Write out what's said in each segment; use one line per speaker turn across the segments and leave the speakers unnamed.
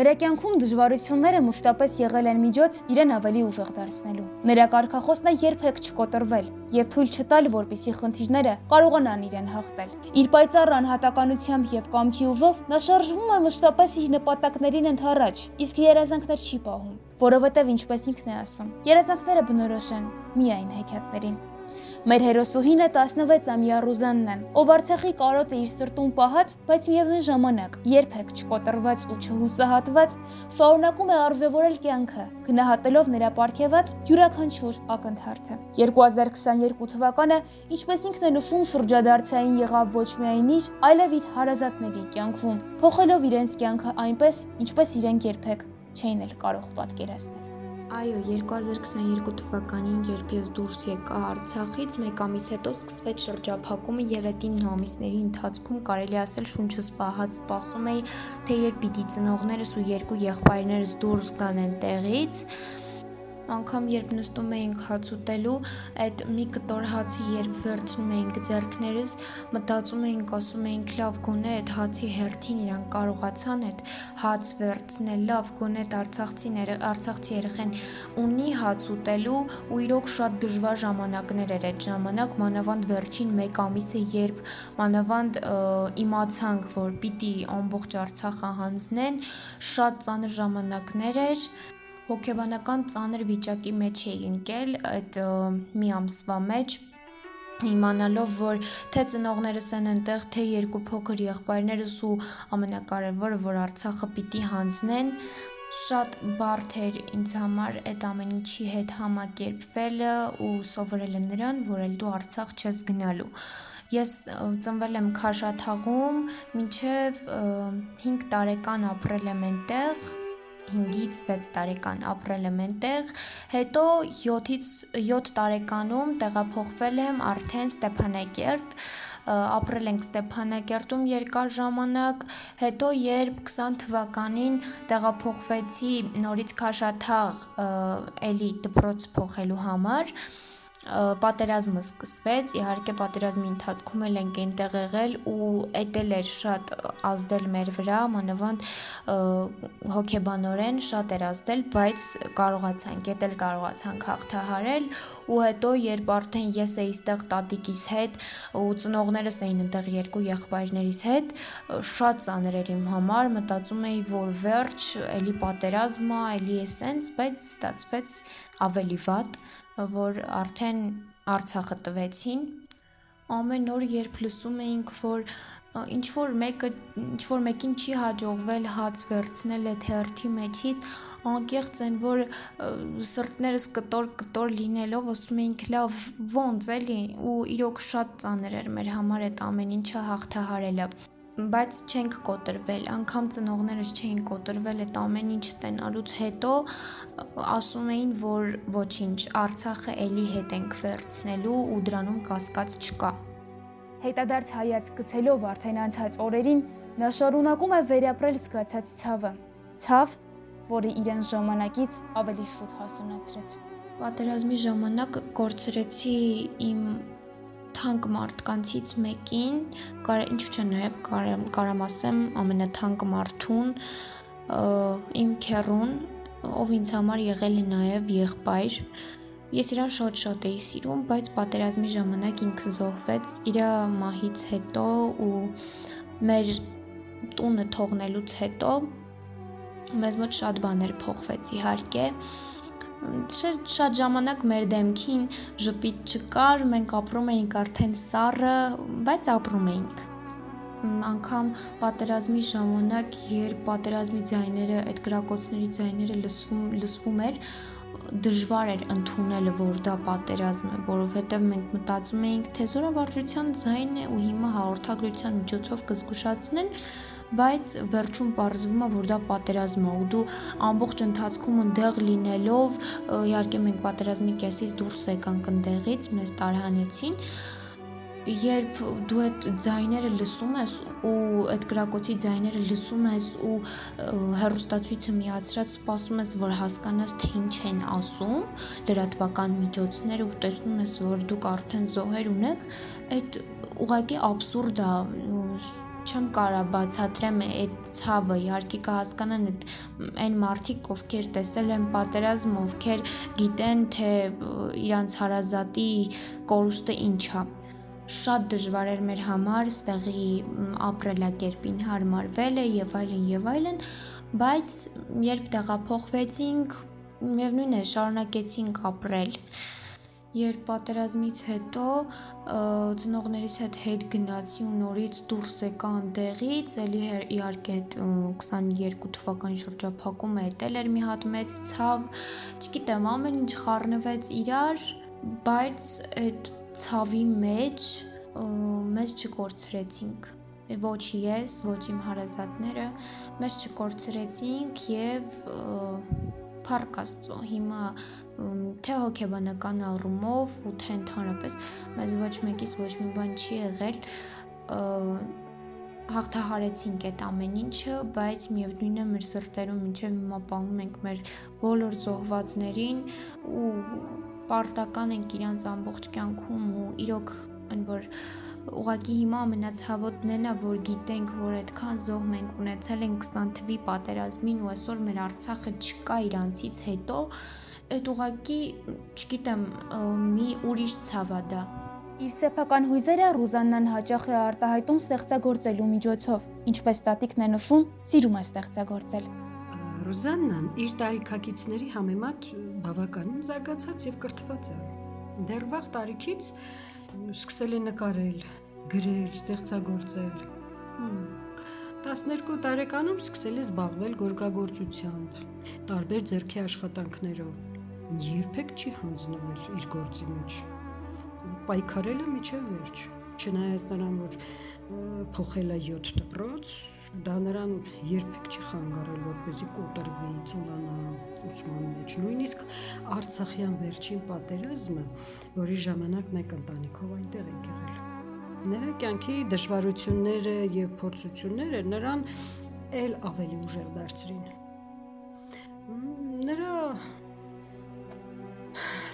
Նրա կյանքում դժվարությունները մշտապես եղել են միջոց իրեն ավելի ուժեղ դարձնելու։ Նրա կարգախոսն է երբեք չկոտրվել եւ թույլ չտալ, որպիսի խնդիրները կարողանան իրեն հաղթել։ Իր պայծառ անհատականությամբ եւ կամքի ուժով նա շարժվում է մշտապես իր նպատակներին ընդառաջ, իսկ երազանքներ չի պահում, որովհետեւ ինչպես ինքն է ասում, երազանքները բնորոշ են միայն հեքիաթներին։ Մեր հերոսուհինը 16-ամյա Ռուզանն է, ով Արցախի կարոտը իր սրտում պահած, բայց միևնույն ժամանակ երբեք չկոտրված ու չհուսահատված, շարունակում է արժևորել կյանքը, գնահատելով նրա ապարքեված յուրաքանչյուր ակնթարթը։ 2022 թվականը, ինչպես ինքն է նշում, շրջադարձային եղավ ոչ միայն իր, այլև իր հարազատների կյանքում, փոխելով իրենց կյանքը այնպես, ինչպես իրենք երբեք չէին էլ կարող պատկերացնել։
Այո, 2022 թվականին, երբ ես դուրս եկա Արցախից, մեկ ամիս հետո սկսվեց շրջափակումը եւ այդ 9 ամիսների ընթացքում կարելի ասել շունչս պահած սպասում էի, թե երբ պիտի ծնողներս ու երկու եղբայրներս դուրս գան այն տեղից, անգամ երբ նստում էինք հաց ուտելու, այդ մի կտոր հացի երբ վերցնում էինք ձեռքներս, մտածում էինք, ասում էինք, լավ գոնե այդ հացի հերթին իրան կարողացան այդ հաց վերցնել, լավ գոնե այդ արցախցիները, արցախցի երեխեն ունի հաց ուտելու ու իրոք շատ դժվար ժամանակներ էր այդ ժամանակ, մանավանդ վերջին 1 ամիսը, երբ մանավանդ իմացանք, որ պիտի ամբողջ Արցախը հանձնեն, շատ ծանր ժամանակներ էր հոգեբանական ծանր վիճակի մեջ էի ընկել այդ մի ամսվա մեջ իմանալով որ թե ծնողներս են այնտեղ թե երկու փոքր եղբայրներս ու ամենակարևորը որ Արցախը պիտի հանձնեն շատ բարդ էր ինձ համար այդ ամեն ինչի հետ համակերպվելը ու սովորելը նրան, որ էլ դու Արցախ չես գնալու։ Ես ծնվել եմ Քաշաթաղում, մինչև 5 տարեկան ապրել եմ այնտեղ, 5-ից 6 տարեկան ապրել եմ այնտեղ, հետո 7-ից 7 տարեկանում տեղափոխվել եմ արդեն Ստեփանակերտ, ապրել ենք Ստեփանակերտում երկար ժամանակ, հետո երբ 20 թվականին տեղափոխվեցի նորից Քաշաթաղ, էլի դպրոց փոխելու համար, պատերազմը սկսվեց, իհարկե պատերազմի ընթացքում էլ ենք այնտեղ եղել ու էդ էլ էր շատ ազդել մեր վրա, մանավանդ հոգեբանորեն շատ էր ազդել, բայց կարողացանք, էդ էլ կարողացանք հաղթահարել ու հետո երբ արդեն ես էի ստեղ տատիկիս հետ ու ծնողներս էին այնտեղ երկու եղբայրներիս հետ, շատ ծանր էր իմ համար, մտածում էի, որ վերջ, էլի պատերազմ է, էլի է սենց, բայց ստացվեց ավելի վատ որ արդեն Արցախը տվեցին ամեն օր երբ լսում էինք որ ինչ որ մեկը ինչ որ մեկին չի հաջողվել հաց վերցնել այդ հերթի մեջից անկեղծ են որ սրտներս կտոր կտոր լինելով ասում էինք լավ ոնց էլի ու իրոք շատ ծանր էր մեր համար այդ ամեն ինչը հաղթահարելը բայց չենք կոտրվել, անգամ ծնողներս չէին կոտրվել այդ ամեն ինչ տենալուց հետո ասում էին, որ ոչինչ, Արցախը էլի հետ ենք վերցնելու ու դրանում կասկած չկա։
Հետադարձ հայաց գցելով արդեն անցած օրերին նա շարունակում է վերապրել զգացած ցավը։ Ցավ, որը իրեն ժամանակից ավելի շուտ հասունացրեց։
Պատերազմի ժամանակ կորցրեցի իմ թանկ մարդկանցից մեկին, կարա ինչու՞ չէ նաև կարամ, կարամ ասեմ ամենաթանկ մարդուն, իմ քերուն, ով ինձ համար եղել է նաև եղբայր։ Ես իրան շատ-շատ էի սիրում, բայց պատերազմի ժամանակ ինքը զոհվեց իր մահից հետո ու մեր տունը թողնելուց հետո մեզ մոտ շատ բաներ փոխվեց իհարկե շատ շատ ժամանակ մեր դեմքին ժպիտ չկար, մենք ապրում էինք արդեն սառը, բայց ապրում էինք անգամ պատերազմի ժամանակ, երբ պատերազմի ձայները, այդ գրակոծների ձայները լսվում լսվում էր, դժվար էր ընդունելը, որ դա պատերազմ է, որովհետև մենք մտածում էինք, թե զորավարժության ձայնն է ու հիմա հաղորդագրության միջոցով կզգուշացնեն, բայց վերջում պարզվում է, որ դա պատերազմ է ու դու ամբողջ ընթացքում ընդեղ լինելով, իհարկե մենք պատերազմի կեսից դուրս եկանք ընդեղից, մեզ տարհանեցին, երբ դու այդ ձայները լսում ես ու այդ գրակոցի ձայները լսում ես ու հերոստացույցը միացրած սպասում ես որ հասկանաս թե ինչ են ասում լրատվական միջոցները ու տեսնում ես որ դուք արդեն զոհեր ունեք այդ ուղղակի абսուրդ է չեմ կարա բացատրեմ այդ ցավը, իհարկե կհասկանան այդ այն մարդիկ, ովքեր տեսել են պատերազմ, ովքեր գիտեն, թե իրանց հարազատի կորուստը ինչ է շատ դժվար էր մեր համար ստեղի ապրելակերպին հարմարվելը եւ այլն եւ այլն, բայց երբ տեղափոխվեցինք, միևնույն է, շարունակեցինք ապրել։ Երբ պատերազմից հետո ծնողներիս հետ հետ գնացի ու նորից դուրս եկա այնտեղից, էլի իհարկե այդ 22 թվականի շրջափակումը էտել էր մի հատ մեծ ցավ, չգիտեմ, ամեն ինչ խառնվեց իրար, բայց այդ ցավի մեջ մեզ չկորցրեցինք ոչ ես, ոչ իմ հարազատները մեզ չկորցրեցինք եւ փառք Աստծո հիմա թե հոգեբանական առումով ու թե ընդհանրապես մեզ ոչ մեկից ոչ մի բան չի եղել հաղթահարեցինք այդ ամեն ինչը, բայց միևնույնն է մեր սրտերում մինչև հիմա պահում ենք մեր բոլոր զոհվածներին ու պարտական ենք իրանց ամբողջ կյանքում ու իրոք այն որ ուղակի հիմա ամենացավոտն էն է որ գիտենք որ այդքան զոհ մենք ունեցել ենք 20 թվի պատերազմին ու այսօր մեր Արցախը չկա իրանցից հետո այդ ուղակի չգիտեմ մի ուրիշ ցավ է դա
Իր սեփական հույզերը Ռուզաննան հաճախ է արտահայտում ստեղծագործելու միջոցով, ինչպես տատիկն է նշում, սիրում է ստեղծագործել։
Ռուզաննան իր տարիքակիցների համեմատ բավականին զարգացած եւ կրթված է։ Դեռ վաղ տարիքից սկսել է նկարել, գրել, ստեղծագործել։ 12 տարեկանում սկսել է զբաղվել գորգագործությամբ, տարբեր ձեռքի աշխատանքներով։ Երբեք չի հանձնվել իր գործի մեջ։ Պայքարել է միջև վերջ, չնայած նրան, որ փոխել է 7 դպրոց, դա նրան երբեք չի խանգարել, որպեսզի կոտրվի, ծուլանա ուսման մեջ։ Նույնիսկ Արցախյան վերջին պատերազմը, որի ժամանակ մեկ ընտանիքով այնտեղ ենք եղել։ Նրա կյանքի դժվարությունները եւ փորձությունները նրան ել ավելի ուժեղ դարձրին։ Նրա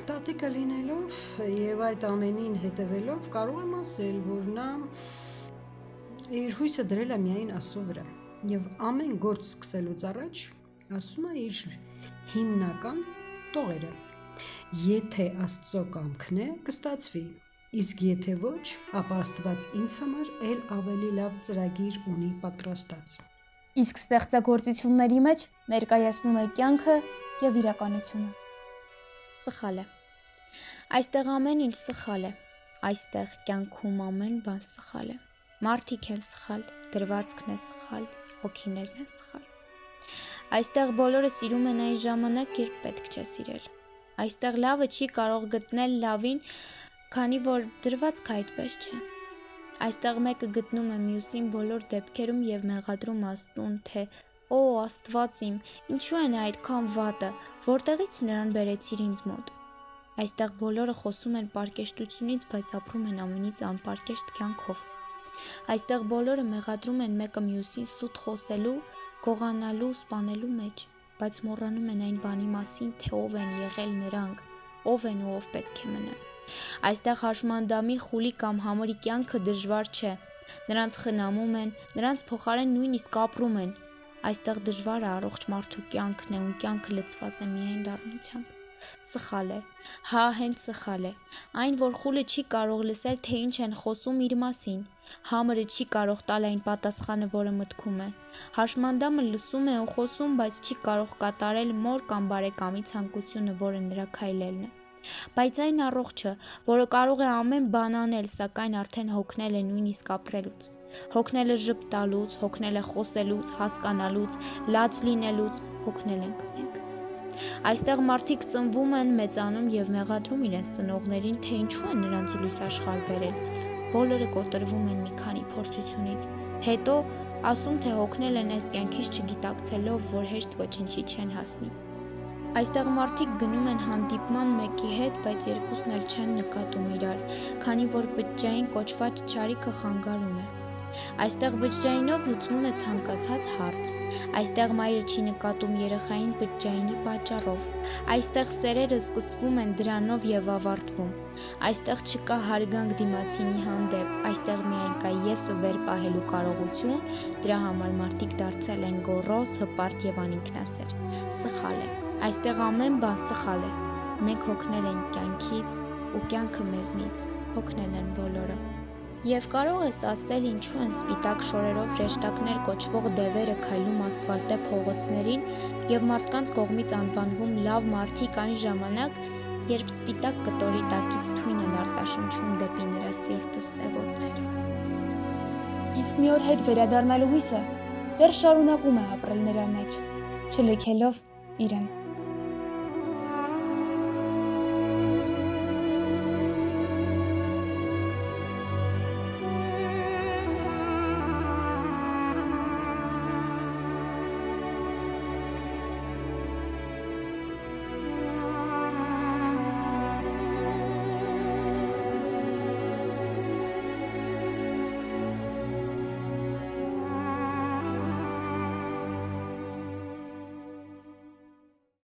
տատիկը լինելով եւ այդ ամենին հետևելով կարող եմ ասել, որ նա իր հույսը դրել է միայն Աստծո վրա եւ ամեն գործ սկսելուց առաջ ասում է իր հիմնական տողերը. Եթե Աստծո կամքն է կստացվի իսկ եթե ոչ ապա Աստված ինձ համար ել ավելի լավ ծրագիր ունի պատրաստած
իսկ ստեղծագործությունների մեջ ներկայացնում է կյանքը եւ իրականությունը
սխալ է այստեղ ամեն ինչ սխալ է այստեղ կյանքում ամեն բան սխալ է Մարդիկ են սխալ, դրվածքն է սխալ, հոգիներն են սխալ։ Այստեղ բոլորը սիրում են այն ժամանակ, երբ պետք չէ սիրել։ Այստեղ լավը չի կարող գտնել լավին, քանի որ դրվածքը այդպես չէ։ Այստեղ մեկը գտնում է մյուսին բոլոր դեպքերում եւ մեղադրում Աստուն, թե «Օ, Աստված իմ, ինչու նա այդքան վատը, որտեղից նրան բերեցիր ինձ մոտ»։ Այստեղ բոլորը խոսում են պարկեշտությունից, բայց ապրում են ամենից անպարկեշտ կյանքով։ Այստեղ բոլորը մեղադրում են մեկը մյուսին սուտ խոսելու, գողանալու, սպանելու մեջ, բայց մոռանում են այն բանի մասին, թե ով են եղել նրանք, ով են ու ով պետք է մնան։ Այստեղ հաշմանդամի խուլի կամ համարի կյանքը դժվար չէ։ Նրանց խնամում են, նրանց փոխարեն նույնիսկ ապրում են։ Այստեղ դժվար է առողջ մարդու կյանքն է, ու կյանքը լցված է միայն դառնությամբ։ Սխալ է։ Հա, հենց սխալ է։ Այն, որ խուլը չի կարող լսել, թե ինչ են խոսում իր մասին։ Համրը չի կարող տալ այն պատասխանը, որը մտքում է։ Հաշմանդամը լսում է ու խոսում, բայց չի կարող կատարել մոր կամ բարեկամի ցանկությունը, որը նրա քայլելն է։ Բայց այն առողջը, որը կարող է ամեն բան անել, սակայն արդեն հոգնել է նույնիսկ ապրելուց։ Հոգնել է ժպտալուց, հոգնել է խոսելուց, հասկանալուց, լաց լինելուց, հոգնել ենք Այստեղ մարդիկ ծնվում են, մեծանում եւ մեղադրում իրենց ծնողներին, թե ինչու են նրանց լույս աշխարհ բերել։ Բոլորը կոտրվում են մի քանի փորձությունից։ Հետո ասում թե հոգնել են այս կյանքից չգիտակցելով, որ հեշտ ոչնչի չեն հասնի։ Այստեղ մարդիկ գնում են հանդիպման մեկի հետ, բայց երկուսն էլ չեն նկատում իրար, քանի որ բջջային կոչված ճարիքը խանգարում է։ Այստեղ բջջայինով լուծվում է ցանկացած հարց։ Այստեղ մայրը չի նկատում երեխային բջջայինի պատճառով։ Այստեղ սերերը սկսվում են դրանով եւ ավարտվում։ Այստեղ չկա հարգանք դիմացինի հանդեպ, այստեղ միայն կա եսը վեր պահելու կարողություն, դրա համար մարդիկ դարձել են գոռոզ, հպարտ եւ անինքնասեր։ Սխալ է։ Այստեղ ամեն բան սխալ է։ Մենք հոգնել ենք կյանքից ու կյանքը մեզնից։ Հոգնել են բոլորը։ Եվ կարող ես ասել ինչու են սպիտակ շորերով ռեշտակներ կոչվող դևերը քայլում ասֆալտե փողոցներին եւ մարդկանց կողմից անվանվում լավ մարդիկ այն ժամանակ, երբ սպիտակ կտորի տակից թույն են արտաշնչում դեպի նրա սիրտը սև օծերը։
Իսկ մի օր հետ վերադառնալու հույսը դեռ շարունակում է ապրել նրա մեջ, չլքելով իրեն։